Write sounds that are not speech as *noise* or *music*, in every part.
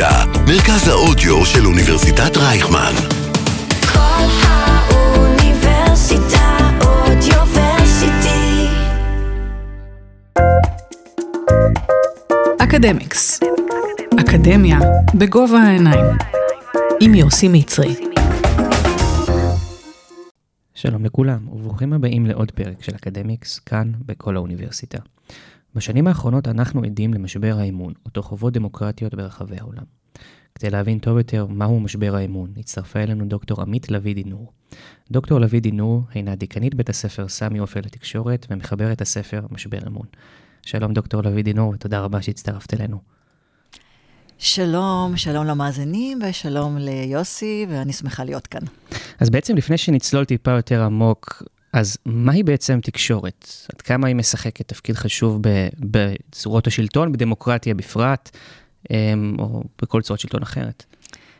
האוניברסיטה, מרכז האודיו של אוניברסיטת רייכמן. כל האוניברסיטה אודיוורסיטי. אקדמיקס. אקדמיה בגובה העיניים. עם יוסי מצרי. שלום לכולם, וברוכים הבאים לעוד פרק של אקדמיקס, כאן בכל האוניברסיטה. בשנים האחרונות אנחנו עדים למשבר האמון, אותו חוות דמוקרטיות ברחבי העולם. כדי להבין טוב יותר מהו משבר האמון, הצטרפה אלינו דוקטור עמית לביא דינור. דוקטור לביא דינור הינה דיקנית בית הספר סמי עופר לתקשורת ומחברת הספר משבר אמון. שלום דוקטור לביא דינור ותודה רבה שהצטרפת אלינו. שלום, שלום למאזינים ושלום ליוסי, ואני שמחה להיות כאן. אז בעצם לפני שנצלול טיפה יותר עמוק, אז מהי בעצם תקשורת? עד כמה היא משחקת תפקיד חשוב בצורות השלטון, בדמוקרטיה בפרט, אמ, או בכל צורת שלטון אחרת?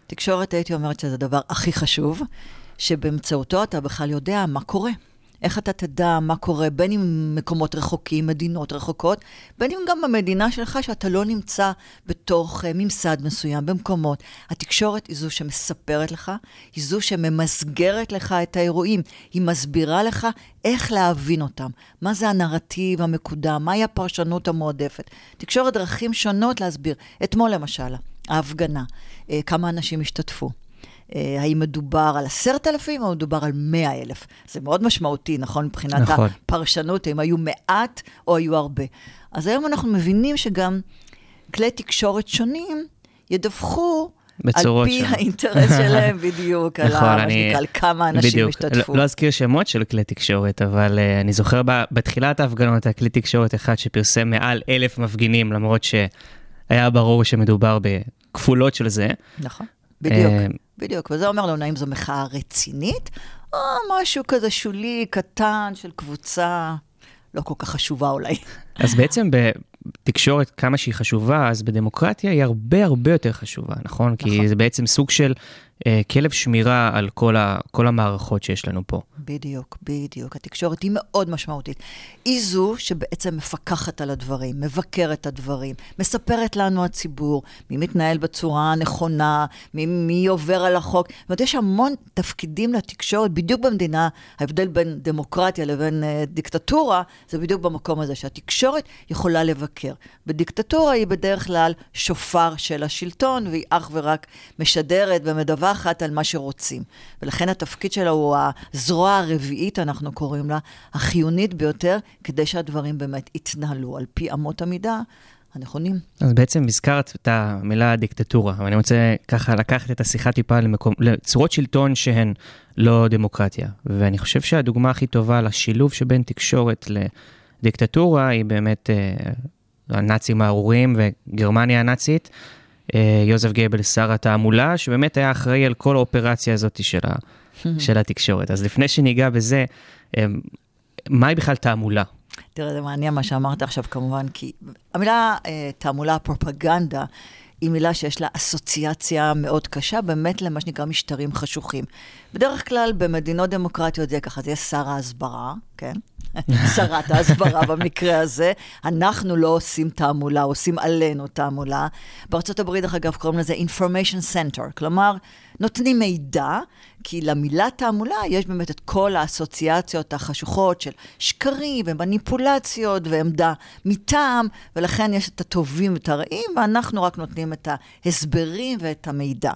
תקשורת, הייתי אומרת שזה הדבר הכי חשוב, שבאמצעותו אתה בכלל יודע מה קורה. איך אתה תדע מה קורה, בין אם מקומות רחוקים, מדינות רחוקות, בין אם גם במדינה שלך, שאתה לא נמצא בתוך uh, ממסד מסוים, במקומות. התקשורת היא זו שמספרת לך, היא זו שממסגרת לך את האירועים, היא מסבירה לך איך להבין אותם, מה זה הנרטיב המקודם, מהי הפרשנות המועדפת. תקשורת דרכים שונות להסביר. אתמול למשל, ההפגנה, uh, כמה אנשים השתתפו. אה, האם מדובר על עשרת אלפים או מדובר על מאה אלף. זה מאוד משמעותי, נכון? מבחינת נכון. הפרשנות, אם היו מעט או היו הרבה. אז היום אנחנו מבינים שגם כלי תקשורת שונים ידווחו על בצורות פי שונות. האינטרס *laughs* שלהם בדיוק, על נכון, ה- אני- שנקרא, על כמה אנשים בדיוק. השתתפו. לא, לא אזכיר שמות של כלי תקשורת, אבל uh, אני זוכר ב, בתחילת ההפגנות היה כלי תקשורת אחד שפרסם מעל אלף מפגינים, למרות שהיה ברור שמדובר בכפולות של זה. נכון, בדיוק, אה, בדיוק. וזה אומר לנו האם זו מחאה רצינית, או משהו כזה שולי, קטן, של קבוצה לא כל כך חשובה אולי. אז בעצם בתקשורת, כמה שהיא חשובה, אז בדמוקרטיה היא הרבה הרבה יותר חשובה, נכון? כי נכון. זה בעצם סוג של כלב שמירה על כל, ה, כל המערכות שיש לנו פה. בדיוק, בדיוק. התקשורת היא מאוד משמעותית. היא זו שבעצם מפקחת על הדברים, מבקרת את הדברים, מספרת לנו הציבור, מי מתנהל בצורה הנכונה, מי, מי עובר על החוק. זאת אומרת, יש המון תפקידים לתקשורת, בדיוק במדינה, ההבדל בין דמוקרטיה לבין uh, דיקטטורה, זה בדיוק במקום הזה, שהתקשורת יכולה לבקר. בדיקטטורה היא בדרך כלל שופר של השלטון, והיא אך ורק משדרת ומדווחת על מה שרוצים. ולכן התפקיד שלה הוא הזרוע הרביעית, אנחנו קוראים לה, החיונית ביותר, כדי שהדברים באמת יתנהלו על פי אמות המידה הנכונים. אז בעצם הזכרת את המילה דיקטטורה, ואני רוצה ככה לקחת את השיחה טיפה למקום, לצורות שלטון שהן לא דמוקרטיה. ואני חושב שהדוגמה הכי טובה לשילוב שבין תקשורת לדיקטטורה היא באמת אה, הנאצים הארורים וגרמניה הנאצית. אה, יוזף גייבל, שר התעמולה, שבאמת היה אחראי על כל האופרציה הזאת של, ה, *laughs* של התקשורת. אז לפני שניגע בזה, אה, מהי בכלל תעמולה? תראה, זה מעניין מה שאמרת עכשיו כמובן, כי המילה אה, תעמולה, פרופגנדה, היא מילה שיש לה אסוציאציה מאוד קשה, באמת למה שנקרא משטרים חשוכים. בדרך כלל במדינות דמוקרטיות זה ככה, זה יהיה שר ההסברה, כן? *laughs* שרת ההסברה במקרה הזה. אנחנו לא עושים תעמולה, עושים עלינו תעמולה. בארצות הברית, דרך אגב, קוראים לזה information center, כלומר, נותנים מידע, כי למילה תעמולה יש באמת את כל האסוציאציות החשוכות של שקרים ומניפולציות ועמדה מטעם, ולכן יש את הטובים ואת הרעים, ואנחנו רק נותנים את ההסברים ואת המידע.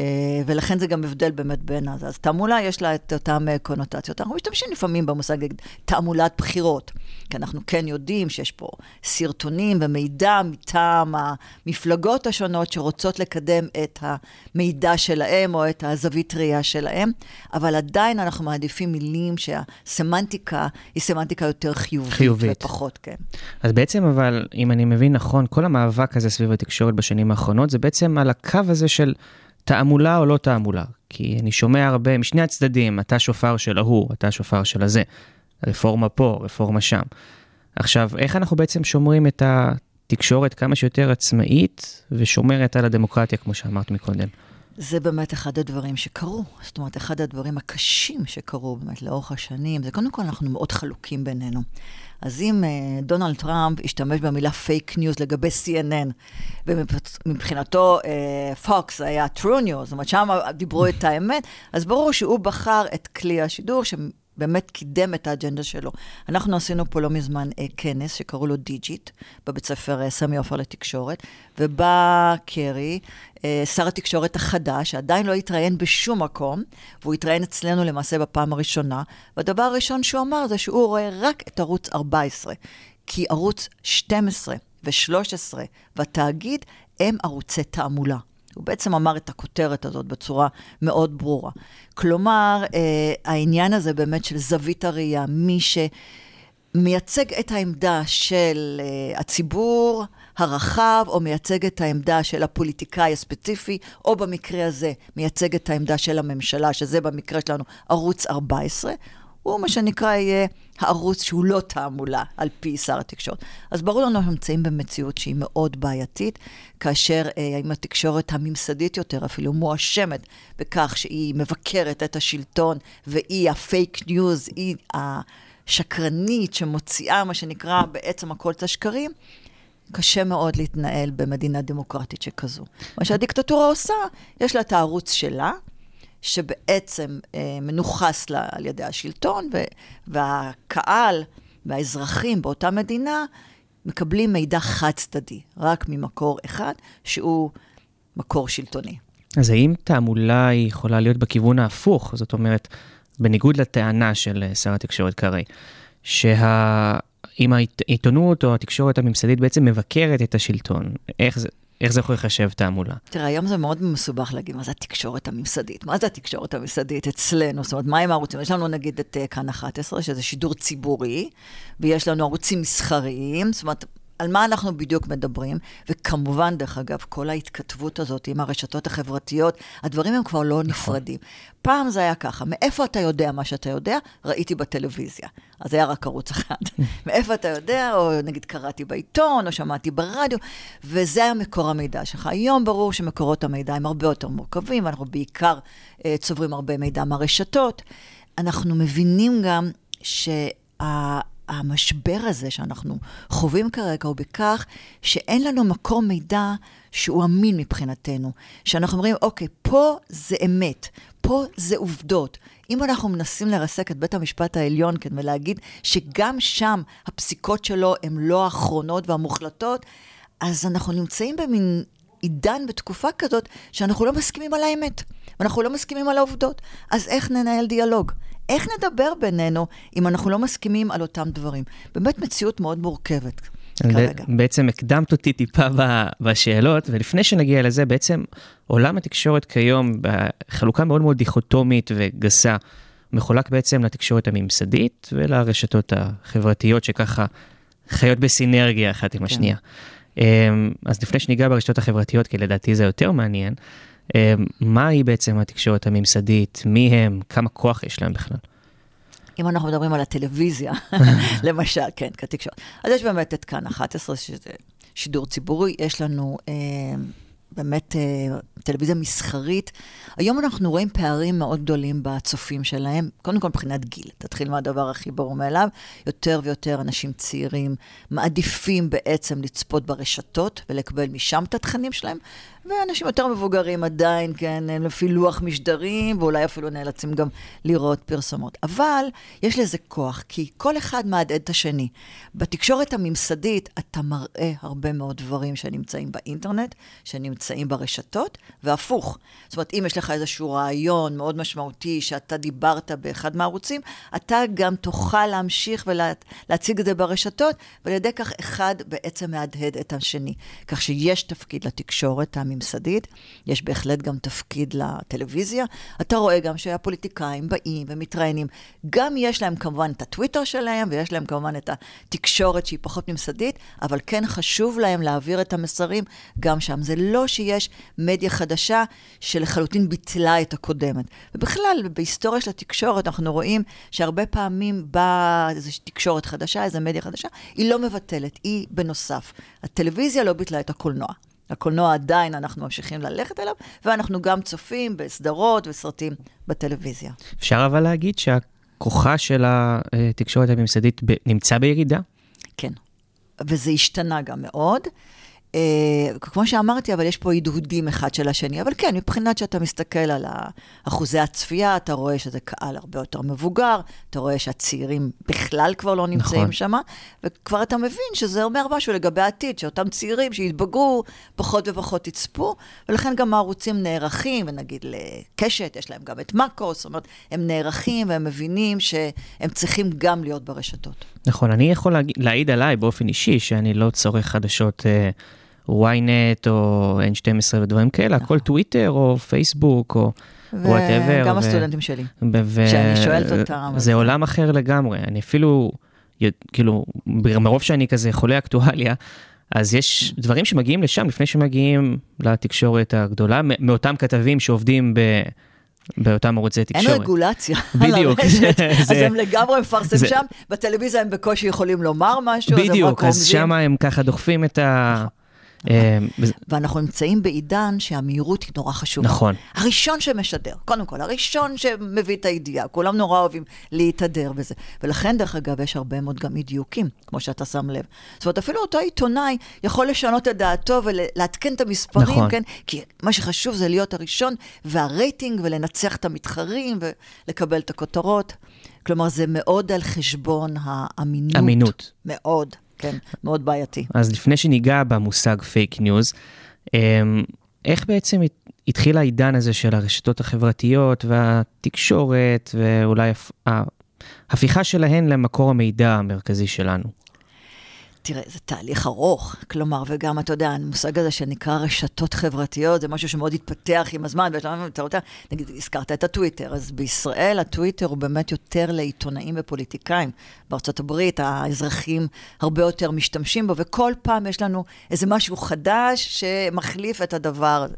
אה, ולכן זה גם הבדל באמת בין הזה. אז תעמולה יש לה את אותן אה, קונוטציות. אנחנו משתמשים לפעמים במושג תעמולת בחירות, כי אנחנו כן יודעים שיש פה סרטונים ומידע מטעם המפלגות השונות שרוצות לקדם את המידע שלהם או את הזווית ראייה שלהם, אבל עדיין אנחנו מעדיפים מילים שהסמנטיקה היא סמנטיקה יותר חיובית. חיובית. ופחות, כן. אז בעצם אבל, אם אני מבין נכון, כל המאבק הזה סביב התקשורת בשנים האחרונות, זה בעצם על הקו הזה של תעמולה או לא תעמולה. כי אני שומע הרבה משני הצדדים, אתה שופר של ההוא, אתה שופר של הזה. רפורמה פה, רפורמה שם. עכשיו, איך אנחנו בעצם שומרים את התקשורת כמה שיותר עצמאית ושומרת על הדמוקרטיה, כמו שאמרת מקודם? זה באמת אחד הדברים שקרו. זאת אומרת, אחד הדברים הקשים שקרו באמת לאורך השנים, זה קודם כל אנחנו מאוד חלוקים בינינו. אז אם uh, דונלד טראמפ השתמש במילה fake news לגבי CNN, ומבחינתו פוקס uh, היה true news, זאת אומרת, שם דיברו את האמת, אז ברור שהוא בחר את כלי השידור שבאמת קידם את האג'נדה שלו. אנחנו עשינו פה לא מזמן uh, כנס שקראו לו דיג'יט, בבית ספר uh, סמי עופר לתקשורת, ובא קרי, אה, שר התקשורת החדש, שעדיין לא התראיין בשום מקום, והוא התראיין אצלנו למעשה בפעם הראשונה, והדבר הראשון שהוא אמר זה שהוא רואה רק את ערוץ 14, כי ערוץ 12 ו-13 והתאגיד הם ערוצי תעמולה. הוא בעצם אמר את הכותרת הזאת בצורה מאוד ברורה. כלומר, אה, העניין הזה באמת של זווית הראייה, מי שמייצג את העמדה של אה, הציבור, הרחב, או מייצג את העמדה של הפוליטיקאי הספציפי, או במקרה הזה, מייצג את העמדה של הממשלה, שזה במקרה שלנו ערוץ 14, הוא מה שנקרא יהיה הערוץ שהוא לא תעמולה על פי שר התקשורת. אז ברור לנו שאנחנו נמצאים במציאות שהיא מאוד בעייתית, כאשר אה, עם התקשורת הממסדית יותר אפילו מואשמת בכך שהיא מבקרת את השלטון, והיא ה fake news, היא השקרנית שמוציאה מה שנקרא בעצם הכל את השקרים. קשה מאוד להתנהל במדינה דמוקרטית שכזו. מה שהדיקטטורה עושה, יש לה את הערוץ שלה, שבעצם אה, מנוכס לה על ידי השלטון, ו- והקהל והאזרחים באותה מדינה מקבלים מידע חד-צדדי, רק ממקור אחד, שהוא מקור שלטוני. אז האם תעמולה היא יכולה להיות בכיוון ההפוך? זאת אומרת, בניגוד לטענה של אה, שר התקשורת קרעי, שה... אם העיתונות או התקשורת הממסדית בעצם מבקרת את השלטון, איך זה, איך זה יכול לחשב תעמולה? תראה, היום זה מאוד מסובך להגיד מה זה התקשורת הממסדית. מה זה התקשורת הממסדית אצלנו? זאת אומרת, מה הם הערוצים? יש לנו נגיד את uh, כאן 11, שזה שידור ציבורי, ויש לנו ערוצים מסחריים, זאת אומרת... על מה אנחנו בדיוק מדברים, וכמובן, דרך אגב, כל ההתכתבות הזאת עם הרשתות החברתיות, הדברים הם כבר לא נכון. נפרדים. פעם זה היה ככה, מאיפה אתה יודע מה שאתה יודע? ראיתי בטלוויזיה. אז היה רק ערוץ אחד. *laughs* מאיפה אתה יודע, או נגיד קראתי בעיתון, או שמעתי ברדיו, וזה היה מקור המידע שלך. היום ברור שמקורות המידע הם הרבה יותר מורכבים, ואנחנו בעיקר אה, צוברים הרבה מידע מהרשתות. אנחנו מבינים גם שה... המשבר הזה שאנחנו חווים כרגע הוא בכך שאין לנו מקור מידע שהוא אמין מבחינתנו. שאנחנו אומרים, אוקיי, פה זה אמת, פה זה עובדות. אם אנחנו מנסים לרסק את בית המשפט העליון כן, ולהגיד שגם שם הפסיקות שלו הן לא האחרונות והמוחלטות, אז אנחנו נמצאים במין עידן בתקופה כזאת שאנחנו לא מסכימים על האמת, ואנחנו לא מסכימים על העובדות. אז איך ננהל דיאלוג? איך נדבר בינינו אם אנחנו לא מסכימים על אותם דברים? באמת מציאות מאוד מורכבת. כרגע. בעצם הקדמת אותי טיפה בשאלות, ולפני שנגיע לזה, בעצם עולם התקשורת כיום, בחלוקה מאוד מאוד דיכוטומית וגסה, מחולק בעצם לתקשורת הממסדית ולרשתות החברתיות שככה חיות בסינרגיה אחת עם כן. השנייה. אמ, אז לפני שניגע ברשתות החברתיות, כי לדעתי זה יותר מעניין, מהי בעצם התקשורת הממסדית, מי הם, כמה כוח יש להם בכלל? אם אנחנו מדברים על הטלוויזיה, *laughs* למשל, כן, כתקשורת. אז יש באמת את כאן 11, שזה שידור ציבורי, יש לנו אה, באמת אה, טלוויזיה מסחרית. היום אנחנו רואים פערים מאוד גדולים בצופים שלהם, קודם כל מבחינת גיל. תתחיל מהדבר הכי ברור מאליו, יותר ויותר אנשים צעירים מעדיפים בעצם לצפות ברשתות ולקבל משם את התכנים שלהם, ואנשים יותר מבוגרים עדיין, כן, לפי לוח משדרים, ואולי אפילו נאלצים גם לראות פרסומות. אבל יש לזה כוח, כי כל אחד מהדהד את השני. בתקשורת הממסדית אתה מראה הרבה מאוד דברים שנמצאים באינטרנט, שנמצאים ברשתות, והפוך. זאת אומרת, אם יש לך איזשהו רעיון מאוד משמעותי שאתה דיברת באחד מהערוצים, אתה גם תוכל להמשיך ולהציג את זה ברשתות, ועל ידי כך אחד בעצם מהדהד את השני. כך שיש תפקיד לתקשורת הממסדית, יש בהחלט גם תפקיד לטלוויזיה. אתה רואה גם שהפוליטיקאים באים ומתראיינים. גם יש להם כמובן את הטוויטר שלהם, ויש להם כמובן את התקשורת שהיא פחות ממסדית, אבל כן חשוב להם להעביר את המסרים גם שם. זה לא שיש מדיה חדשה שלחלוטין ביטלה את הקודמת. ובכלל, בהיסטוריה של התקשורת אנחנו רואים שהרבה פעמים באה איזושהי תקשורת חדשה, איזו מדיה חדשה, היא לא מבטלת, היא בנוסף. הטלוויזיה לא ביטלה את הקולנוע. הקולנוע עדיין אנחנו ממשיכים ללכת אליו, ואנחנו גם צופים בסדרות וסרטים בטלוויזיה. אפשר אבל להגיד שהכוחה של התקשורת הממסדית נמצא בירידה? כן. וזה השתנה גם מאוד. Uh, כמו שאמרתי, אבל יש פה הדהודים אחד של השני. אבל כן, מבחינת שאתה מסתכל על אחוזי הצפייה, אתה רואה שזה קהל הרבה יותר מבוגר, אתה רואה שהצעירים בכלל כבר לא נמצאים נכון. שם, וכבר אתה מבין שזה אומר משהו לגבי העתיד, שאותם צעירים שיתבגרו, פחות ופחות יצפו, ולכן גם הערוצים נערכים, ונגיד לקשת, יש להם גם את מאקו, זאת אומרת, הם נערכים והם מבינים שהם צריכים גם להיות ברשתות. נכון, אני יכול להגיד, להעיד עליי באופן אישי, שאני לא צורך חדשות אה, ynet או N12 ודברים כאלה, הכל טוויטר או פייסבוק או whatever. וגם הסטודנטים שלי. שאני שואלת אותם, זה עולם אחר לגמרי, אני אפילו, כאילו, מרוב שאני כזה חולה אקטואליה, אז יש דברים שמגיעים לשם לפני שמגיעים לתקשורת הגדולה, מאותם כתבים שעובדים ב... באותם ערוצי אין תקשורת. רגולציה בדיוק. על הרשת, *laughs* אז הם לגמרי מפרסם זה- שם, בטלוויזיה הם בקושי יכולים לומר משהו, בדיוק, אז. שם הם ככה דוחפים את ה... אה, וזה- ואנחנו נמצאים בעידן שהמהירות היא נורא חשובה. נכון. הראשון שמשדר, קודם כל, הראשון שמביא את הידיעה, כולם נורא אוהבים להתהדר בזה. ולכן, דרך אגב, יש הרבה מאוד גם אי דיוקים, כמו שאתה שם לב. זאת אומרת, אפילו אותו עיתונאי יכול לשנות את דעתו ולעדכן את המספרים, נכון. כן? כי מה שחשוב זה להיות הראשון, והרייטינג, ולנצח את המתחרים, ולקבל את הכותרות. כלומר, זה מאוד על חשבון האמינות. אמינות. מאוד, כן, מאוד בעייתי. אז לפני שניגע במושג פייק ניוז, איך בעצם הת- התחיל העידן הזה של הרשתות החברתיות והתקשורת, ואולי הפ- ההפיכה שלהן למקור המידע המרכזי שלנו? תראה, זה תהליך ארוך. כלומר, וגם, אתה יודע, המושג הזה שנקרא רשתות חברתיות, זה משהו שמאוד התפתח עם הזמן, ויש לנו, יודע, נגיד, הזכרת את הטוויטר, אז בישראל הטוויטר הוא באמת יותר לעיתונאים ופוליטיקאים. בארצות הברית האזרחים הרבה יותר משתמשים בו, וכל פעם יש לנו איזה משהו חדש שמחליף את הדבר הזה.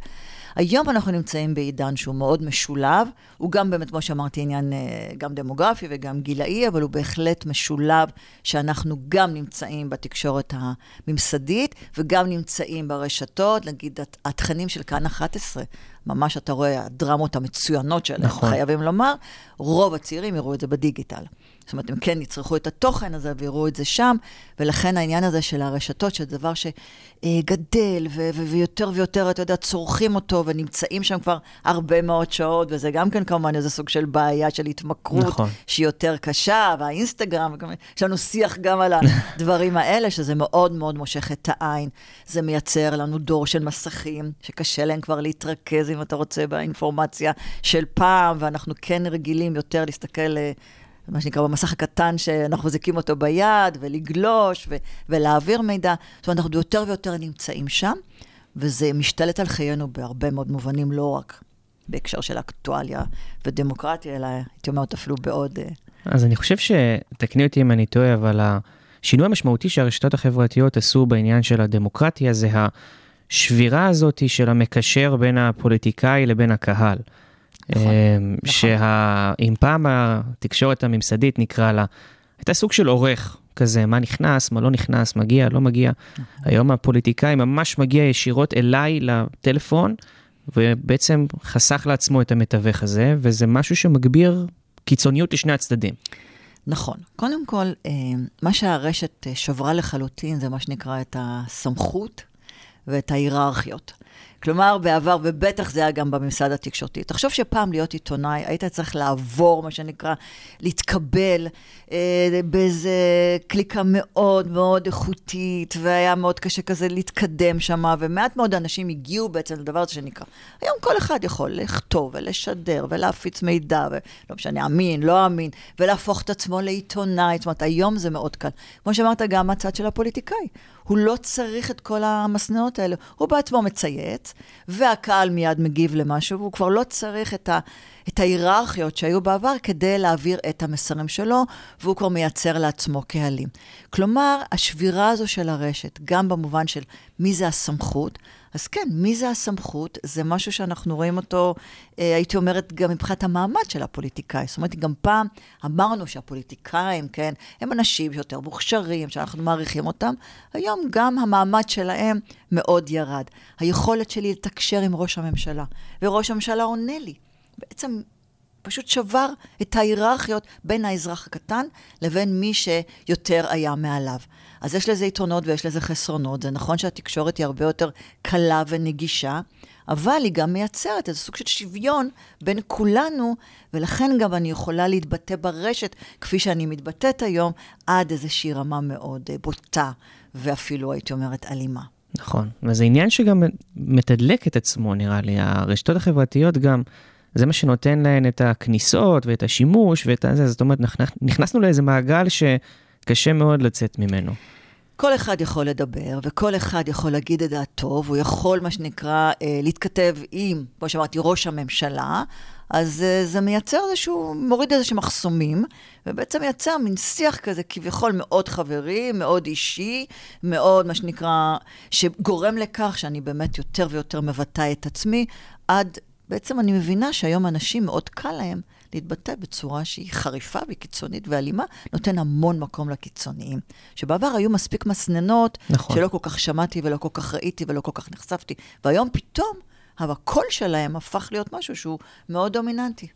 היום אנחנו נמצאים בעידן שהוא מאוד משולב, הוא גם באמת, כמו שאמרתי, עניין אה, גם דמוגרפי וגם גילאי, אבל הוא בהחלט משולב, שאנחנו גם נמצאים בתקשורת הממסדית וגם נמצאים ברשתות, נגיד הת- התכנים של כאן 11, ממש אתה רואה הדרמות המצוינות שלהם, נכון. חייבים לומר, רוב הצעירים יראו את זה בדיגיטל. זאת אומרת, הם כן יצרכו את התוכן הזה ויראו את זה שם, ולכן העניין הזה של הרשתות, שזה דבר שגדל, ו- ו- ויותר ויותר, אתה יודע, צורכים אותו, ונמצאים שם כבר הרבה מאוד שעות, וזה גם כן כמובן איזה סוג של בעיה של התמכרות, נכון. שהיא יותר קשה, והאינסטגרם, יש לנו שיח גם על *laughs* הדברים האלה, שזה מאוד מאוד מושך את העין. זה מייצר לנו דור של מסכים, שקשה להם כבר להתרכז, אם אתה רוצה, באינפורמציה של פעם, ואנחנו כן רגילים יותר להסתכל... מה שנקרא במסך הקטן שאנחנו מחזיקים אותו ביד, ולגלוש, ו- ולהעביר מידע. זאת אומרת, אנחנו יותר ויותר נמצאים שם, וזה משתלט על חיינו בהרבה מאוד מובנים, לא רק בהקשר של אקטואליה ודמוקרטיה, אלא הייתי אומרת אפילו בעוד... אה, אז אני חושב שתקני אותי אם אני טועה, אבל השינוי המשמעותי שהרשתות החברתיות עשו בעניין של הדמוקרטיה זה השבירה הזאת של המקשר בין הפוליטיקאי לבין הקהל. נכון, אמ, שאם פעם התקשורת הממסדית נקרא לה, הייתה סוג של עורך כזה, מה נכנס, מה לא נכנס, מגיע, לא מגיע. היום הפוליטיקאי ממש מגיע ישירות אליי לטלפון, ובעצם חסך לעצמו את המתווך הזה, וזה משהו שמגביר קיצוניות לשני הצדדים. נכון. קודם כל, אה, מה שהרשת אה, שברה לחלוטין זה מה שנקרא את הסמכות ואת ההיררכיות. כלומר, בעבר, ובטח זה היה גם בממסד התקשורתי. תחשוב שפעם להיות עיתונאי, היית צריך לעבור, מה שנקרא, להתקבל אה, באיזה קליקה מאוד מאוד איכותית, והיה מאוד קשה כזה להתקדם שם, ומעט מאוד אנשים הגיעו בעצם לדבר הזה שנקרא. היום כל אחד יכול לכתוב ולשדר ולהפיץ מידע, ולא משנה, אמין, לא אמין, ולהפוך את עצמו לעיתונאי. זאת אומרת, היום זה מאוד קל. כמו שאמרת, גם מהצד של הפוליטיקאי. הוא לא צריך את כל המסננות האלה. הוא בעצמו מצייץ, והקהל מיד מגיב למשהו, והוא כבר לא צריך את, ה, את ההיררכיות שהיו בעבר כדי להעביר את המסרים שלו, והוא כבר מייצר לעצמו קהלים. כלומר, השבירה הזו של הרשת, גם במובן של מי זה הסמכות, אז כן, מי זה הסמכות? זה משהו שאנחנו רואים אותו, אה, הייתי אומרת, גם מבחינת המעמד של הפוליטיקאי. זאת אומרת, גם פעם אמרנו שהפוליטיקאים, כן, הם אנשים יותר מוכשרים, שאנחנו מעריכים אותם. היום גם המעמד שלהם מאוד ירד. היכולת שלי לתקשר עם ראש הממשלה, וראש הממשלה עונה לי. בעצם פשוט שבר את ההיררכיות בין האזרח הקטן לבין מי שיותר היה מעליו. אז יש לזה יתרונות ויש לזה חסרונות. זה נכון שהתקשורת היא הרבה יותר קלה ונגישה, אבל היא גם מייצרת איזה סוג של שוויון בין כולנו, ולכן גם אני יכולה להתבטא ברשת, כפי שאני מתבטאת היום, עד איזושהי רמה מאוד אה, בוטה, ואפילו, הייתי אומרת, אלימה. נכון, וזה עניין שגם מתדלק את עצמו, נראה לי. הרשתות החברתיות גם, זה מה שנותן להן את הכניסות ואת השימוש ואת הזה, זאת אומרת, נכנס- נכנסנו לאיזה מעגל שקשה מאוד לצאת ממנו. כל אחד יכול לדבר, וכל אחד יכול להגיד את דעתו, והוא יכול, מה שנקרא, אה, להתכתב עם, כמו שאמרתי, ראש הממשלה, אז אה, זה מייצר איזשהו, מוריד איזשהם מחסומים, ובעצם מייצר מין שיח כזה כביכול מאוד חברי, מאוד אישי, מאוד, מה שנקרא, שגורם לכך שאני באמת יותר ויותר מבטא את עצמי, עד, בעצם אני מבינה שהיום אנשים מאוד קל להם להתבטא בצורה שהיא חריפה וקיצונית ואלימה, נותן המון מקום לקיצוניים. שבעבר היו מספיק מסננות, נכון. שלא כל כך שמעתי ולא כל כך ראיתי ולא כל כך נחשפתי, והיום פתאום, הקול שלהם הפך להיות משהו שהוא מאוד דומיננטי.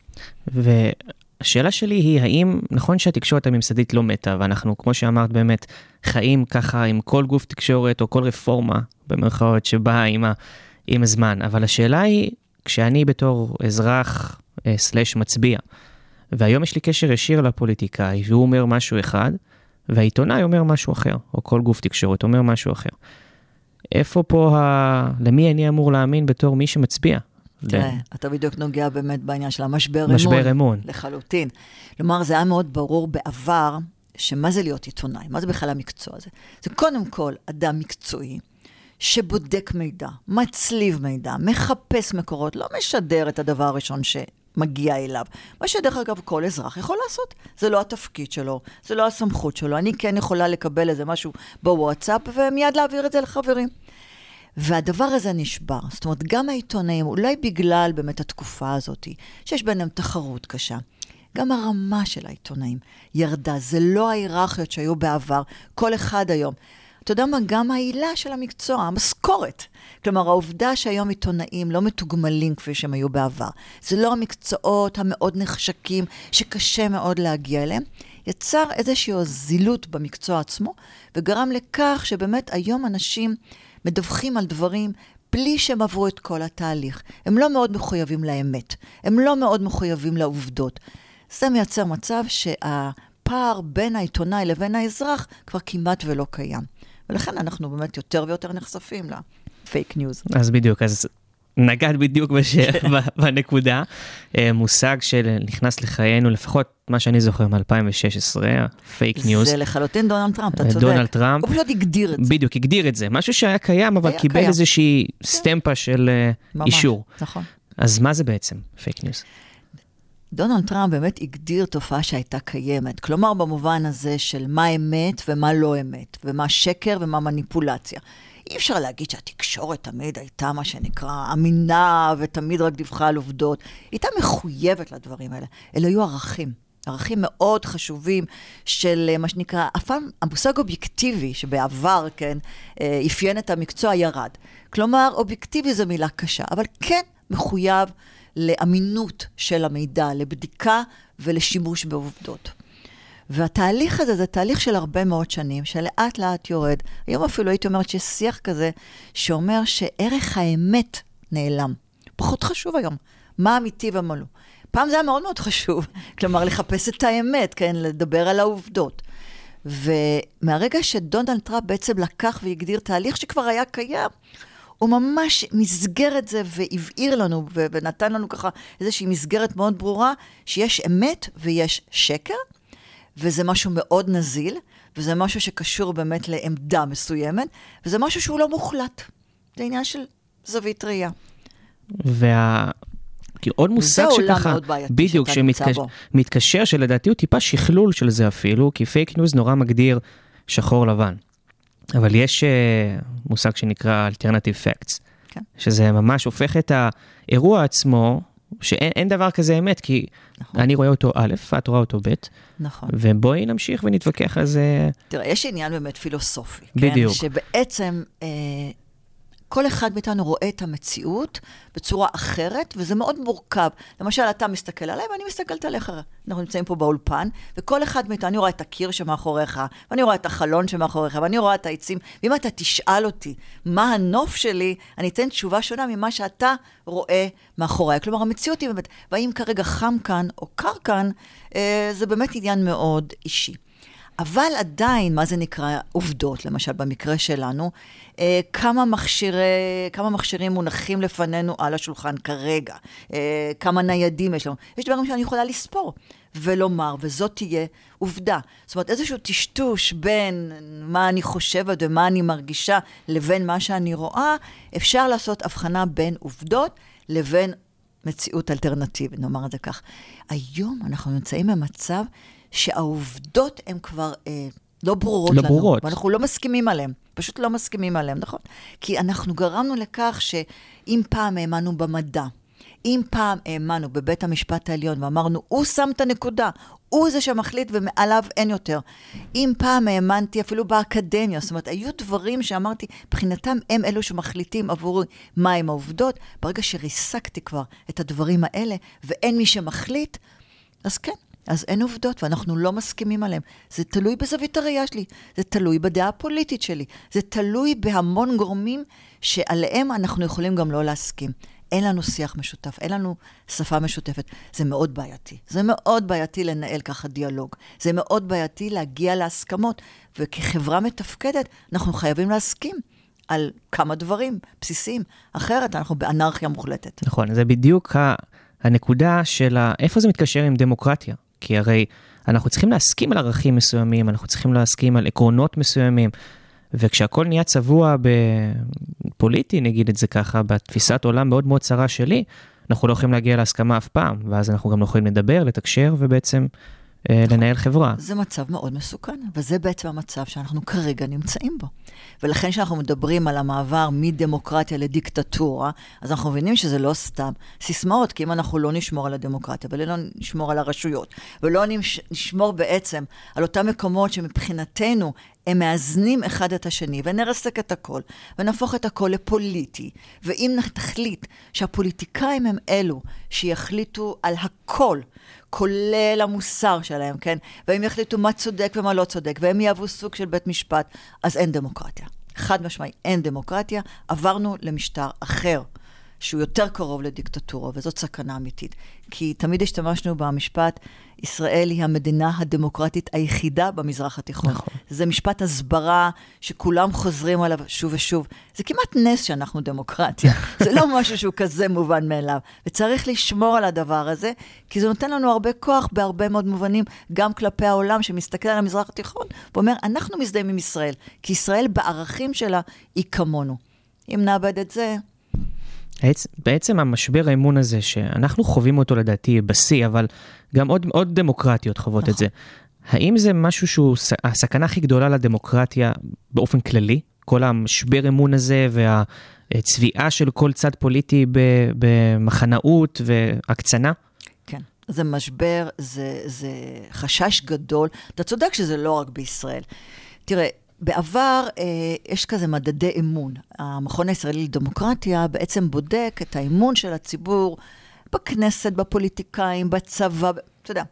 והשאלה שלי היא, האם נכון שהתקשורת הממסדית לא מתה, ואנחנו, כמו שאמרת, באמת חיים ככה עם כל גוף תקשורת או כל רפורמה, במרכאות, שבאה עם, ה, עם הזמן, אבל השאלה היא, כשאני בתור אזרח אה, סלאש מצביע, והיום יש לי קשר ישיר לפוליטיקאי, והוא אומר משהו אחד, והעיתונאי אומר משהו אחר, או כל גוף תקשורת אומר משהו אחר. איפה פה, ה... למי אני אמור להאמין בתור מי שמצביע? תראה, אתה בדיוק נוגע באמת בעניין של המשבר אמון. משבר אמון. לחלוטין. כלומר, זה היה מאוד ברור בעבר, שמה זה להיות עיתונאי? מה זה בכלל המקצוע הזה? זה קודם כל אדם מקצועי, שבודק מידע, מצליב מידע, מחפש מקורות, לא משדר את הדבר הראשון שמגיע אליו. מה שדרך אגב כל אזרח יכול לעשות. זה לא התפקיד שלו, זה לא הסמכות שלו. אני כן יכולה לקבל איזה משהו בוואטסאפ ומיד להעביר את זה לחברים. והדבר הזה נשבר. זאת אומרת, גם העיתונאים, אולי בגלל באמת התקופה הזאת, שיש ביניהם תחרות קשה, גם הרמה של העיתונאים ירדה. זה לא ההיררכיות שהיו בעבר. כל אחד היום. אתה יודע מה? גם העילה של המקצוע, המשכורת. כלומר, העובדה שהיום עיתונאים לא מתוגמלים כפי שהם היו בעבר. זה לא המקצועות המאוד נחשקים, שקשה מאוד להגיע אליהם. יצר איזושהי זילות במקצוע עצמו, וגרם לכך שבאמת היום אנשים מדווחים על דברים בלי שהם עברו את כל התהליך. הם לא מאוד מחויבים לאמת, הם לא מאוד מחויבים לעובדות. זה מייצר מצב שהפער בין העיתונאי לבין האזרח כבר כמעט ולא קיים. ולכן אנחנו באמת יותר ויותר נחשפים לפייק ניוז. אז בדיוק, אז נגעת בדיוק בש... *laughs* בנקודה. אה, מושג שנכנס לחיינו, לפחות מה שאני זוכר מ-2016, הפייק ניוז. זה לחלוטין דונלד טראמפ, אתה אה, צודק. דונלד טראמפ. הוא פשוט הגדיר את זה. בדיוק, הגדיר את זה. משהו שהיה קיים, אבל היה קיבל קיים. איזושהי סטמפה של אה, ממש, אישור. נכון. אז מה זה בעצם פייק ניוז? דונלד טראמפ באמת הגדיר תופעה שהייתה קיימת. כלומר, במובן הזה של מה אמת ומה לא אמת, ומה שקר ומה מניפולציה. אי אפשר להגיד שהתקשורת תמיד הייתה מה שנקרא אמינה, ותמיד רק דיווחה על עובדות. היא הייתה מחויבת לדברים האלה. אלה היו ערכים. ערכים מאוד חשובים של אה, מה שנקרא, אף פעם המושג אובייקטיבי, שבעבר, כן, אה, אפיין את המקצוע, ירד. כלומר, אובייקטיבי זו מילה קשה, אבל כן מחויב לאמינות של המידע, לבדיקה ולשימוש בעובדות. והתהליך הזה זה תהליך של הרבה מאוד שנים, שלאט לאט יורד. היום אפילו הייתי אומרת שיש שיח כזה שאומר שערך האמת נעלם. פחות חשוב היום. מה אמיתי ומה לא. פעם זה היה מאוד מאוד חשוב, *laughs* כלומר לחפש את האמת, כן, לדבר על העובדות. ומהרגע שדונלד טראמפ בעצם לקח והגדיר תהליך שכבר היה קיים, הוא ממש מסגר את זה והבהיר לנו ונתן לנו ככה איזושהי מסגרת מאוד ברורה, שיש אמת ויש שקר, וזה משהו מאוד נזיל, וזה משהו שקשור באמת לעמדה מסוימת, וזה משהו שהוא לא מוחלט. זה עניין של זווית ראייה. וה... כי עוד מושג שככה, בדיוק, שמתקשר, שלדעתי הוא טיפה שכלול של זה אפילו, כי פייק ניוז נורא מגדיר שחור לבן. אבל יש אה, מושג שנקרא Alternative Facts, כן. שזה ממש הופך את האירוע עצמו, שאין אין דבר כזה אמת, כי נכון. אני רואה אותו א', את רואה אותו ב', נכון. ובואי נמשיך ונתווכח על זה. תראה, יש עניין באמת פילוסופי. בדיוק. כן? שבעצם אה, כל אחד מאיתנו רואה את המציאות בצורה אחרת, וזה מאוד מורכב. למשל, אתה מסתכל עליי ואני מסתכלת עליך. אנחנו נמצאים פה באולפן, וכל אחד מאיתנו, אני רואה את הקיר שמאחוריך, ואני רואה את החלון שמאחוריך, ואני רואה את העצים. ואם אתה תשאל אותי מה הנוף שלי, אני אתן תשובה שונה ממה שאתה רואה מאחוריי. כלומר, המציאות היא באמת, והאם כרגע חם כאן או קר כאן, אה, זה באמת עניין מאוד אישי. אבל עדיין, מה זה נקרא עובדות, למשל במקרה שלנו, אה, כמה, מכשירי, כמה מכשירים מונחים לפנינו על השולחן כרגע, אה, כמה ניידים יש לנו. יש דברים שאני יכולה לספור ולומר, וזאת תהיה עובדה. זאת אומרת, איזשהו טשטוש בין מה אני חושבת ומה אני מרגישה לבין מה שאני רואה, אפשר לעשות הבחנה בין עובדות לבין מציאות אלטרנטיבית, נאמר את זה כך. היום אנחנו נמצאים במצב שהעובדות הן כבר אה, לא ברורות לא לנו. ברורות. ואנחנו לא מסכימים עליהן. פשוט לא מסכימים עליהן, נכון? כי אנחנו גרמנו לכך שאם פעם האמנו במדע, אם פעם האמנו בבית המשפט העליון ואמרנו, הוא שם את הנקודה, הוא זה שמחליט ומעליו אין יותר. אם פעם האמנתי אפילו באקדמיה, זאת אומרת, היו דברים שאמרתי, מבחינתם הם אלו שמחליטים עבורי מהם העובדות. ברגע שריסקתי כבר את הדברים האלה ואין מי שמחליט, אז כן, אז אין עובדות, ואנחנו לא מסכימים עליהן. זה תלוי בזווית הראייה שלי, זה תלוי בדעה הפוליטית שלי, זה תלוי בהמון גורמים שעליהם אנחנו יכולים גם לא להסכים. אין לנו שיח משותף, אין לנו שפה משותפת. זה מאוד בעייתי. זה מאוד בעייתי לנהל ככה דיאלוג. זה מאוד בעייתי להגיע להסכמות. וכחברה מתפקדת, אנחנו חייבים להסכים על כמה דברים בסיסיים. אחרת אנחנו באנרכיה מוחלטת. נכון, זה בדיוק ה- הנקודה של ה- איפה זה מתקשר עם דמוקרטיה. כי הרי אנחנו צריכים להסכים על ערכים מסוימים, אנחנו צריכים להסכים על עקרונות מסוימים, וכשהכול נהיה צבוע בפוליטי, נגיד את זה ככה, בתפיסת עולם מאוד מאוד צרה שלי, אנחנו לא יכולים להגיע להסכמה אף פעם, ואז אנחנו גם לא יכולים לדבר, לתקשר, ובעצם לנהל חברה. זה מצב מאוד מסוכן, וזה בעצם המצב שאנחנו כרגע נמצאים בו. ולכן כשאנחנו מדברים על המעבר מדמוקרטיה לדיקטטורה, אז אנחנו מבינים שזה לא סתם סיסמאות, כי אם אנחנו לא נשמור על הדמוקרטיה, ולא נשמור על הרשויות, ולא נש- נשמור בעצם על אותם מקומות שמבחינתנו הם מאזנים אחד את השני, ונרסק את הכל, ונהפוך את הכל לפוליטי, ואם תחליט שהפוליטיקאים הם אלו שיחליטו על הכל, כולל המוסר שלהם, כן? והם יחליטו מה צודק ומה לא צודק, והם יהוו סוג של בית משפט, אז אין דמוקרטיה. חד משמעי, אין דמוקרטיה, עברנו למשטר אחר. שהוא יותר קרוב לדיקטטורה, וזאת סכנה אמיתית. כי תמיד השתמשנו במשפט, ישראל היא המדינה הדמוקרטית היחידה במזרח התיכון. נכון. זה משפט הסברה שכולם חוזרים עליו שוב ושוב. זה כמעט נס שאנחנו דמוקרטיה. *laughs* זה לא משהו שהוא כזה מובן מאליו. וצריך לשמור על הדבר הזה, כי זה נותן לנו הרבה כוח בהרבה מאוד מובנים, גם כלפי העולם שמסתכל על המזרח התיכון, ואומר, אנחנו מזדהים עם ישראל, כי ישראל בערכים שלה היא כמונו. אם נאבד את זה, בעצם המשבר האמון הזה, שאנחנו חווים אותו לדעתי בשיא, אבל גם עוד, עוד דמוקרטיות חוות את נכון. זה. האם זה משהו שהוא הסכנה הכי גדולה לדמוקרטיה באופן כללי? כל המשבר אמון הזה והצביעה של כל צד פוליטי במחנאות והקצנה? כן. זה משבר, זה, זה חשש גדול. אתה צודק שזה לא רק בישראל. תראה, בעבר אה, יש כזה מדדי אמון. המכון הישראלי לדמוקרטיה בעצם בודק את האמון של הציבור בכנסת, בפוליטיקאים, בצבא, אתה יודע.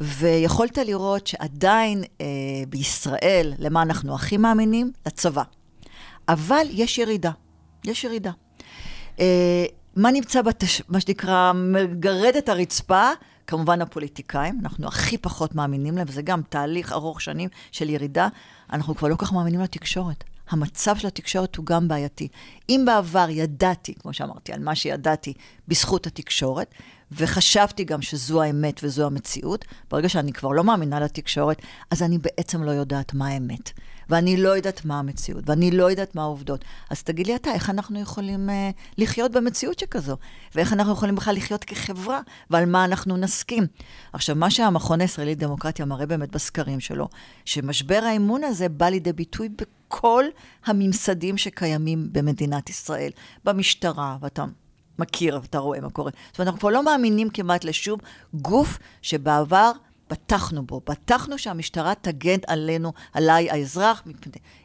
ויכולת לראות שעדיין אה, בישראל, למה אנחנו הכי מאמינים? לצבא. אבל יש ירידה. יש ירידה. אה, מה נמצא, בתש... מה שנקרא, מגרדת הרצפה? כמובן הפוליטיקאים, אנחנו הכי פחות מאמינים להם, וזה גם תהליך ארוך שנים של ירידה. אנחנו כבר לא כל כך מאמינים לתקשורת. המצב של התקשורת הוא גם בעייתי. אם בעבר ידעתי, כמו שאמרתי, על מה שידעתי בזכות התקשורת, וחשבתי גם שזו האמת וזו המציאות, ברגע שאני כבר לא מאמינה לתקשורת, אז אני בעצם לא יודעת מה האמת. ואני לא יודעת מה המציאות, ואני לא יודעת מה העובדות. אז תגיד לי אתה, איך אנחנו יכולים אה, לחיות במציאות שכזו? ואיך אנחנו יכולים בכלל לחיות כחברה, ועל מה אנחנו נסכים? עכשיו, מה שהמכון הישראלי לדמוקרטיה מראה באמת בסקרים שלו, שמשבר האמון הזה בא לידי ביטוי כל הממסדים שקיימים במדינת ישראל, במשטרה, ואתה מכיר, ואתה רואה מה קורה. זאת אומרת, אנחנו כבר לא מאמינים כמעט לשום גוף שבעבר בטחנו בו. בטחנו שהמשטרה תגן עלינו, עליי האזרח.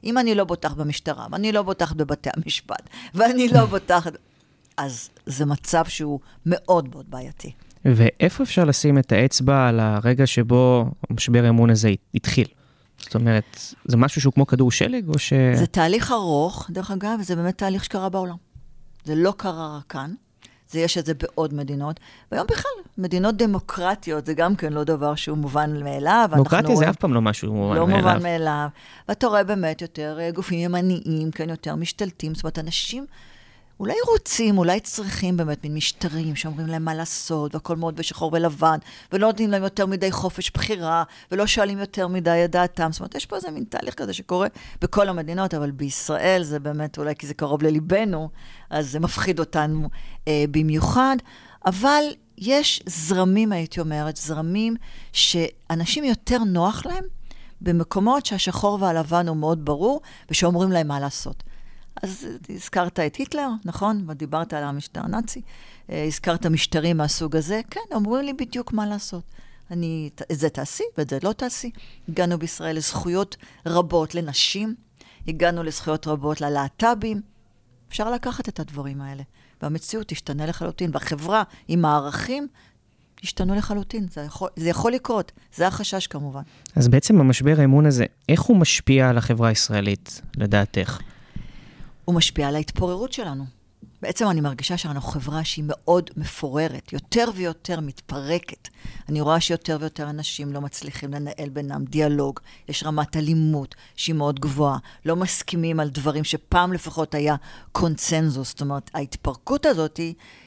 אם אני לא בוטח במשטרה, ואני לא בוטח בבתי המשפט, ואני לא בוטחת... אז זה מצב שהוא מאוד מאוד בעייתי. ואיפה אפשר לשים את האצבע על הרגע שבו משבר האמון הזה התחיל? זאת אומרת, זה משהו שהוא כמו כדור שלג, או ש... זה תהליך ארוך, דרך אגב, וזה באמת תהליך שקרה בעולם. זה לא קרה רק כאן, זה יש את זה בעוד מדינות. והיום בכלל, מדינות דמוקרטיות זה גם כן לא דבר שהוא מובן מאליו. דמוקרטיה זה אף פעם לא משהו מובן לא מאליו. מובן מאליו. ואתה רואה באמת יותר אה, גופים ימניים, כן, יותר משתלטים. זאת אומרת, אנשים אולי רוצים, אולי צריכים באמת מין משטרים שאומרים להם מה לעשות, והכל מאוד בשחור ולבן, ולא נותנים להם יותר מדי חופש בחירה, ולא שואלים יותר מדי את דעתם. זאת אומרת, יש פה איזה מין תהליך כזה שקורה בכל המדינות, אבל בישראל זה באמת, אולי כי זה קרוב לליבנו, אז זה מפחיד אותנו אה, במיוחד. אבל יש זרמים, הייתי אומרת, זרמים שאנשים יותר נוח להם במקומות שהשחור והלבן הוא מאוד ברור, ושאומרים להם מה לעשות. אז הזכרת את היטלר, נכון? ודיברת על המשטר הנאצי. אה, הזכרת משטרים מהסוג הזה. כן, אומרים לי בדיוק מה לעשות. אני, את זה תעשי ואת זה לא תעשי. הגענו בישראל לזכויות רבות לנשים, הגענו לזכויות רבות ללהט"בים. אפשר לקחת את הדברים האלה, והמציאות תשתנה לחלוטין, והחברה עם הערכים ישתנו לחלוטין. זה יכול, זה יכול לקרות, זה החשש כמובן. אז בעצם המשבר האמון הזה, איך הוא משפיע על החברה הישראלית, לדעתך? הוא משפיע על ההתפוררות שלנו. בעצם אני מרגישה שאנחנו חברה שהיא מאוד מפוררת, יותר ויותר מתפרקת. אני רואה שיותר ויותר אנשים לא מצליחים לנהל בינם דיאלוג, יש רמת אלימות שהיא מאוד גבוהה, לא מסכימים על דברים שפעם לפחות היה קונצנזוס. זאת אומרת, ההתפרקות הזאת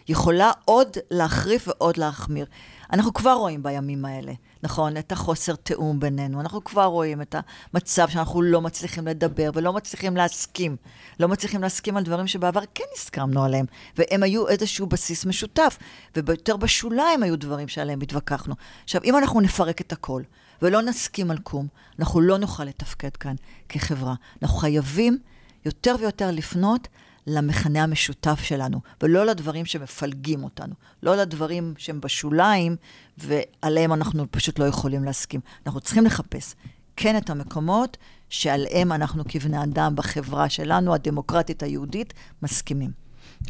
יכולה עוד להחריף ועוד להחמיר. אנחנו כבר רואים בימים האלה, נכון? את החוסר תיאום בינינו. אנחנו כבר רואים את המצב שאנחנו לא מצליחים לדבר ולא מצליחים להסכים. לא מצליחים להסכים על דברים שבעבר כן הסכמנו עליהם, והם היו איזשהו בסיס משותף, ויותר בשוליים היו דברים שעליהם התווכחנו. עכשיו, אם אנחנו נפרק את הכל ולא נסכים על קום, אנחנו לא נוכל לתפקד כאן כחברה. אנחנו חייבים יותר ויותר לפנות למכנה המשותף שלנו, ולא לדברים שמפלגים אותנו. לא לדברים שהם בשוליים, ועליהם אנחנו פשוט לא יכולים להסכים. אנחנו צריכים לחפש כן את המקומות שעליהם אנחנו כבני אדם בחברה שלנו, הדמוקרטית היהודית, מסכימים.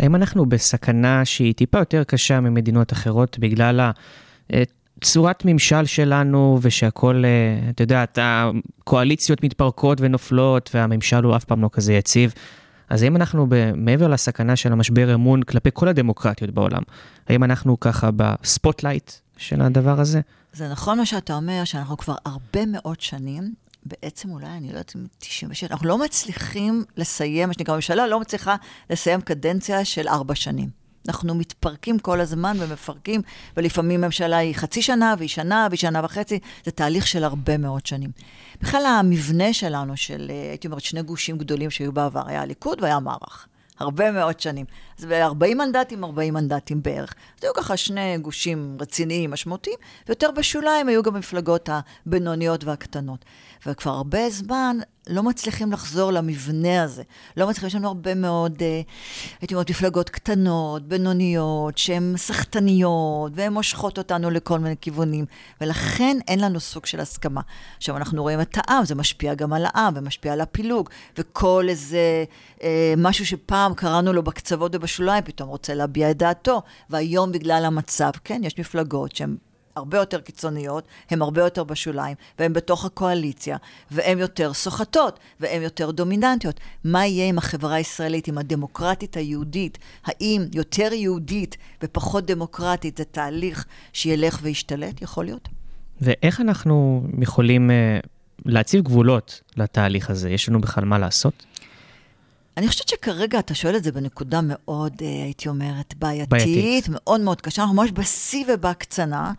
האם אנחנו בסכנה שהיא טיפה יותר קשה ממדינות אחרות בגלל הצורת ממשל שלנו ושהכול, אה, את יודעת, הקואליציות מתפרקות ונופלות והממשל הוא אף פעם לא כזה יציב? אז האם אנחנו, מעבר לסכנה של המשבר אמון כלפי כל הדמוקרטיות בעולם, האם אנחנו ככה ב spotlight של הדבר הזה? זה נכון מה שאתה אומר, שאנחנו כבר הרבה מאוד שנים, בעצם אולי, אני לא יודעת אם 96, אנחנו לא מצליחים לסיים, מה שנקרא, הממשלה לא מצליחה לסיים קדנציה של ארבע שנים. אנחנו מתפרקים כל הזמן ומפרקים, ולפעמים ממשלה היא חצי שנה, והיא שנה, והיא שנה וחצי, זה תהליך של הרבה מאוד שנים. בכלל המבנה שלנו, של, אה, הייתי אומרת, שני גושים גדולים שהיו בעבר, היה הליכוד והיה מערך. הרבה מאוד שנים. אז ב-40 מנדטים, 40 מנדטים בערך. אז היו ככה שני גושים רציניים, משמעותיים, ויותר בשוליים היו גם המפלגות הבינוניות והקטנות. וכבר הרבה זמן לא מצליחים לחזור למבנה הזה. לא מצליחים, יש לנו הרבה מאוד, אה, הייתי אומרת, מפלגות קטנות, בינוניות, שהן סחטניות, והן מושכות אותנו לכל מיני כיוונים, ולכן אין לנו סוג של הסכמה. עכשיו, אנחנו רואים את העם, זה משפיע גם על העם, ומשפיע על הפילוג, וכל איזה אה, משהו שפעם קראנו לו בקצוות ובשוליים, פתאום רוצה להביע את דעתו, והיום בגלל המצב, כן, יש מפלגות שהן... הרבה יותר קיצוניות, הן הרבה יותר בשוליים, והן בתוך הקואליציה, והן יותר סוחטות, והן יותר דומיננטיות. מה יהיה עם החברה הישראלית, עם הדמוקרטית היהודית? האם יותר יהודית ופחות דמוקרטית זה תהליך שילך וישתלט? יכול להיות. ואיך אנחנו יכולים uh, להציב גבולות לתהליך הזה? יש לנו בכלל מה לעשות? אני חושבת שכרגע אתה שואל את זה בנקודה מאוד, אה, הייתי אומרת, בעייתית, בעייתית. מאוד מאוד קשה, אנחנו ממש בשיא ובהקצנה.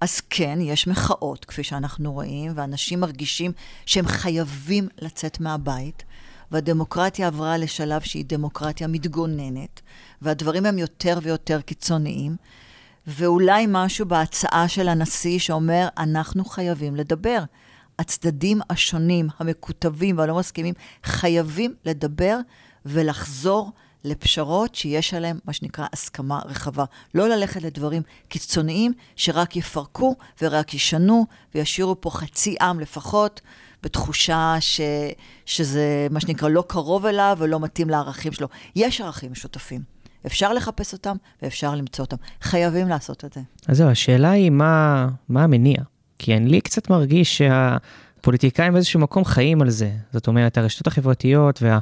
אז כן, יש מחאות, כפי שאנחנו רואים, ואנשים מרגישים שהם חייבים לצאת מהבית, והדמוקרטיה עברה לשלב שהיא דמוקרטיה מתגוננת, והדברים הם יותר ויותר קיצוניים, ואולי משהו בהצעה של הנשיא שאומר, אנחנו חייבים לדבר. הצדדים השונים, המקוטבים והלא מסכימים, חייבים לדבר ולחזור לפשרות שיש עליהן מה שנקרא הסכמה רחבה. לא ללכת לדברים קיצוניים שרק יפרקו ורק ישנו וישאירו פה חצי עם לפחות בתחושה ש, שזה מה שנקרא לא קרוב אליו ולא מתאים לערכים שלו. יש ערכים משותפים. אפשר לחפש אותם ואפשר למצוא אותם. חייבים לעשות את זה. אז זהו, השאלה היא מה, מה המניע. כי אני לי קצת מרגיש שהפוליטיקאים באיזשהו מקום חיים על זה. זאת אומרת, הרשתות החברתיות וה...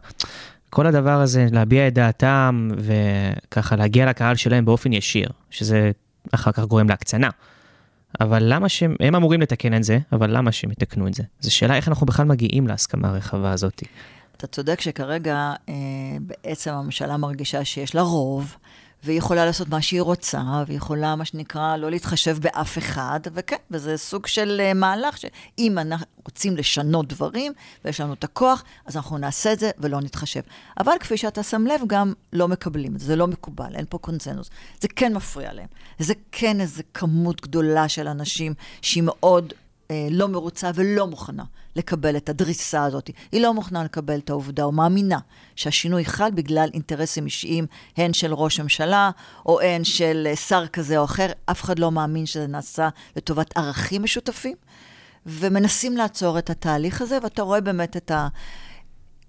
כל הדבר הזה, להביע את דעתם וככה להגיע לקהל שלהם באופן ישיר, שזה אחר כך גורם להקצנה. אבל למה שהם, הם אמורים לתקן את זה, אבל למה שהם יתקנו את זה? זו שאלה איך אנחנו בכלל מגיעים להסכמה הרחבה הזאת. אתה צודק שכרגע אה, בעצם הממשלה מרגישה שיש לה רוב, והיא יכולה לעשות מה שהיא רוצה, והיא יכולה, מה שנקרא, לא להתחשב באף אחד, וכן, וזה סוג של אה, מהלך שאם אנחנו רוצים לשנות דברים, ויש לנו את הכוח, אז אנחנו נעשה את זה ולא נתחשב. אבל כפי שאתה שם לב, גם לא מקבלים את זה, זה לא מקובל, אין פה קונצנזוס. זה כן מפריע להם. זה כן איזו כמות גדולה של אנשים שהיא מאוד לא מרוצה ולא מוכנה לקבל את הדריסה הזאת. היא לא מוכנה לקבל את העובדה, או מאמינה שהשינוי חל בגלל אינטרסים אישיים, הן של ראש הממשלה, או הן של אה, שר כזה או אחר. אף אחד לא מאמין שזה נעשה לטובת ערכים משותפים, ומנסים לעצור את התהליך הזה, ואתה רואה באמת את ה...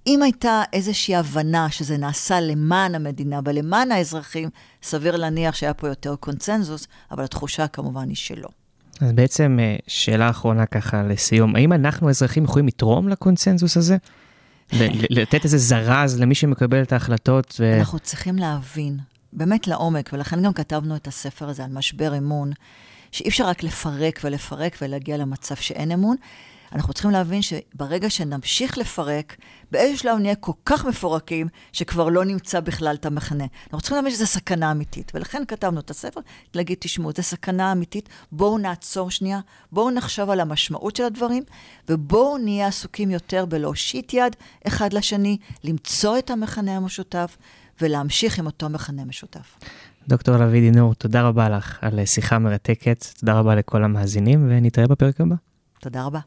אם הייתה איזושהי הבנה שזה נעשה למען המדינה ולמען האזרחים, סביר להניח שהיה פה יותר קונצנזוס, אבל התחושה כמובן היא שלא. אז בעצם אה, שאלה אחרונה ככה לסיום, האם אנחנו האזרחים יכולים לתרום לקונצנזוס הזה? לתת איזה זרז למי שמקבל את ההחלטות? ו... אנחנו צריכים להבין, באמת לעומק, ולכן גם כתבנו את הספר הזה על משבר אמון, שאי אפשר רק לפרק ולפרק ולהגיע למצב שאין אמון. אנחנו צריכים להבין שברגע שנמשיך לפרק, באיזשהו שלב נהיה כל כך מפורקים, שכבר לא נמצא בכלל את המכנה. אנחנו צריכים להבין שזו סכנה אמיתית, ולכן כתבנו את הספר, להגיד, תשמעו, זו סכנה אמיתית, בואו נעצור שנייה, בואו נחשוב על המשמעות של הדברים, ובואו נהיה עסוקים יותר בלהושיט יד אחד לשני, למצוא את המכנה המשותף, ולהמשיך עם אותו מכנה משותף. דוקטור לביא דינור, תודה רבה לך על שיחה מרתקת, תודה רבה לכל המאזינים, ונתראה בפרק הבא. תודה רבה.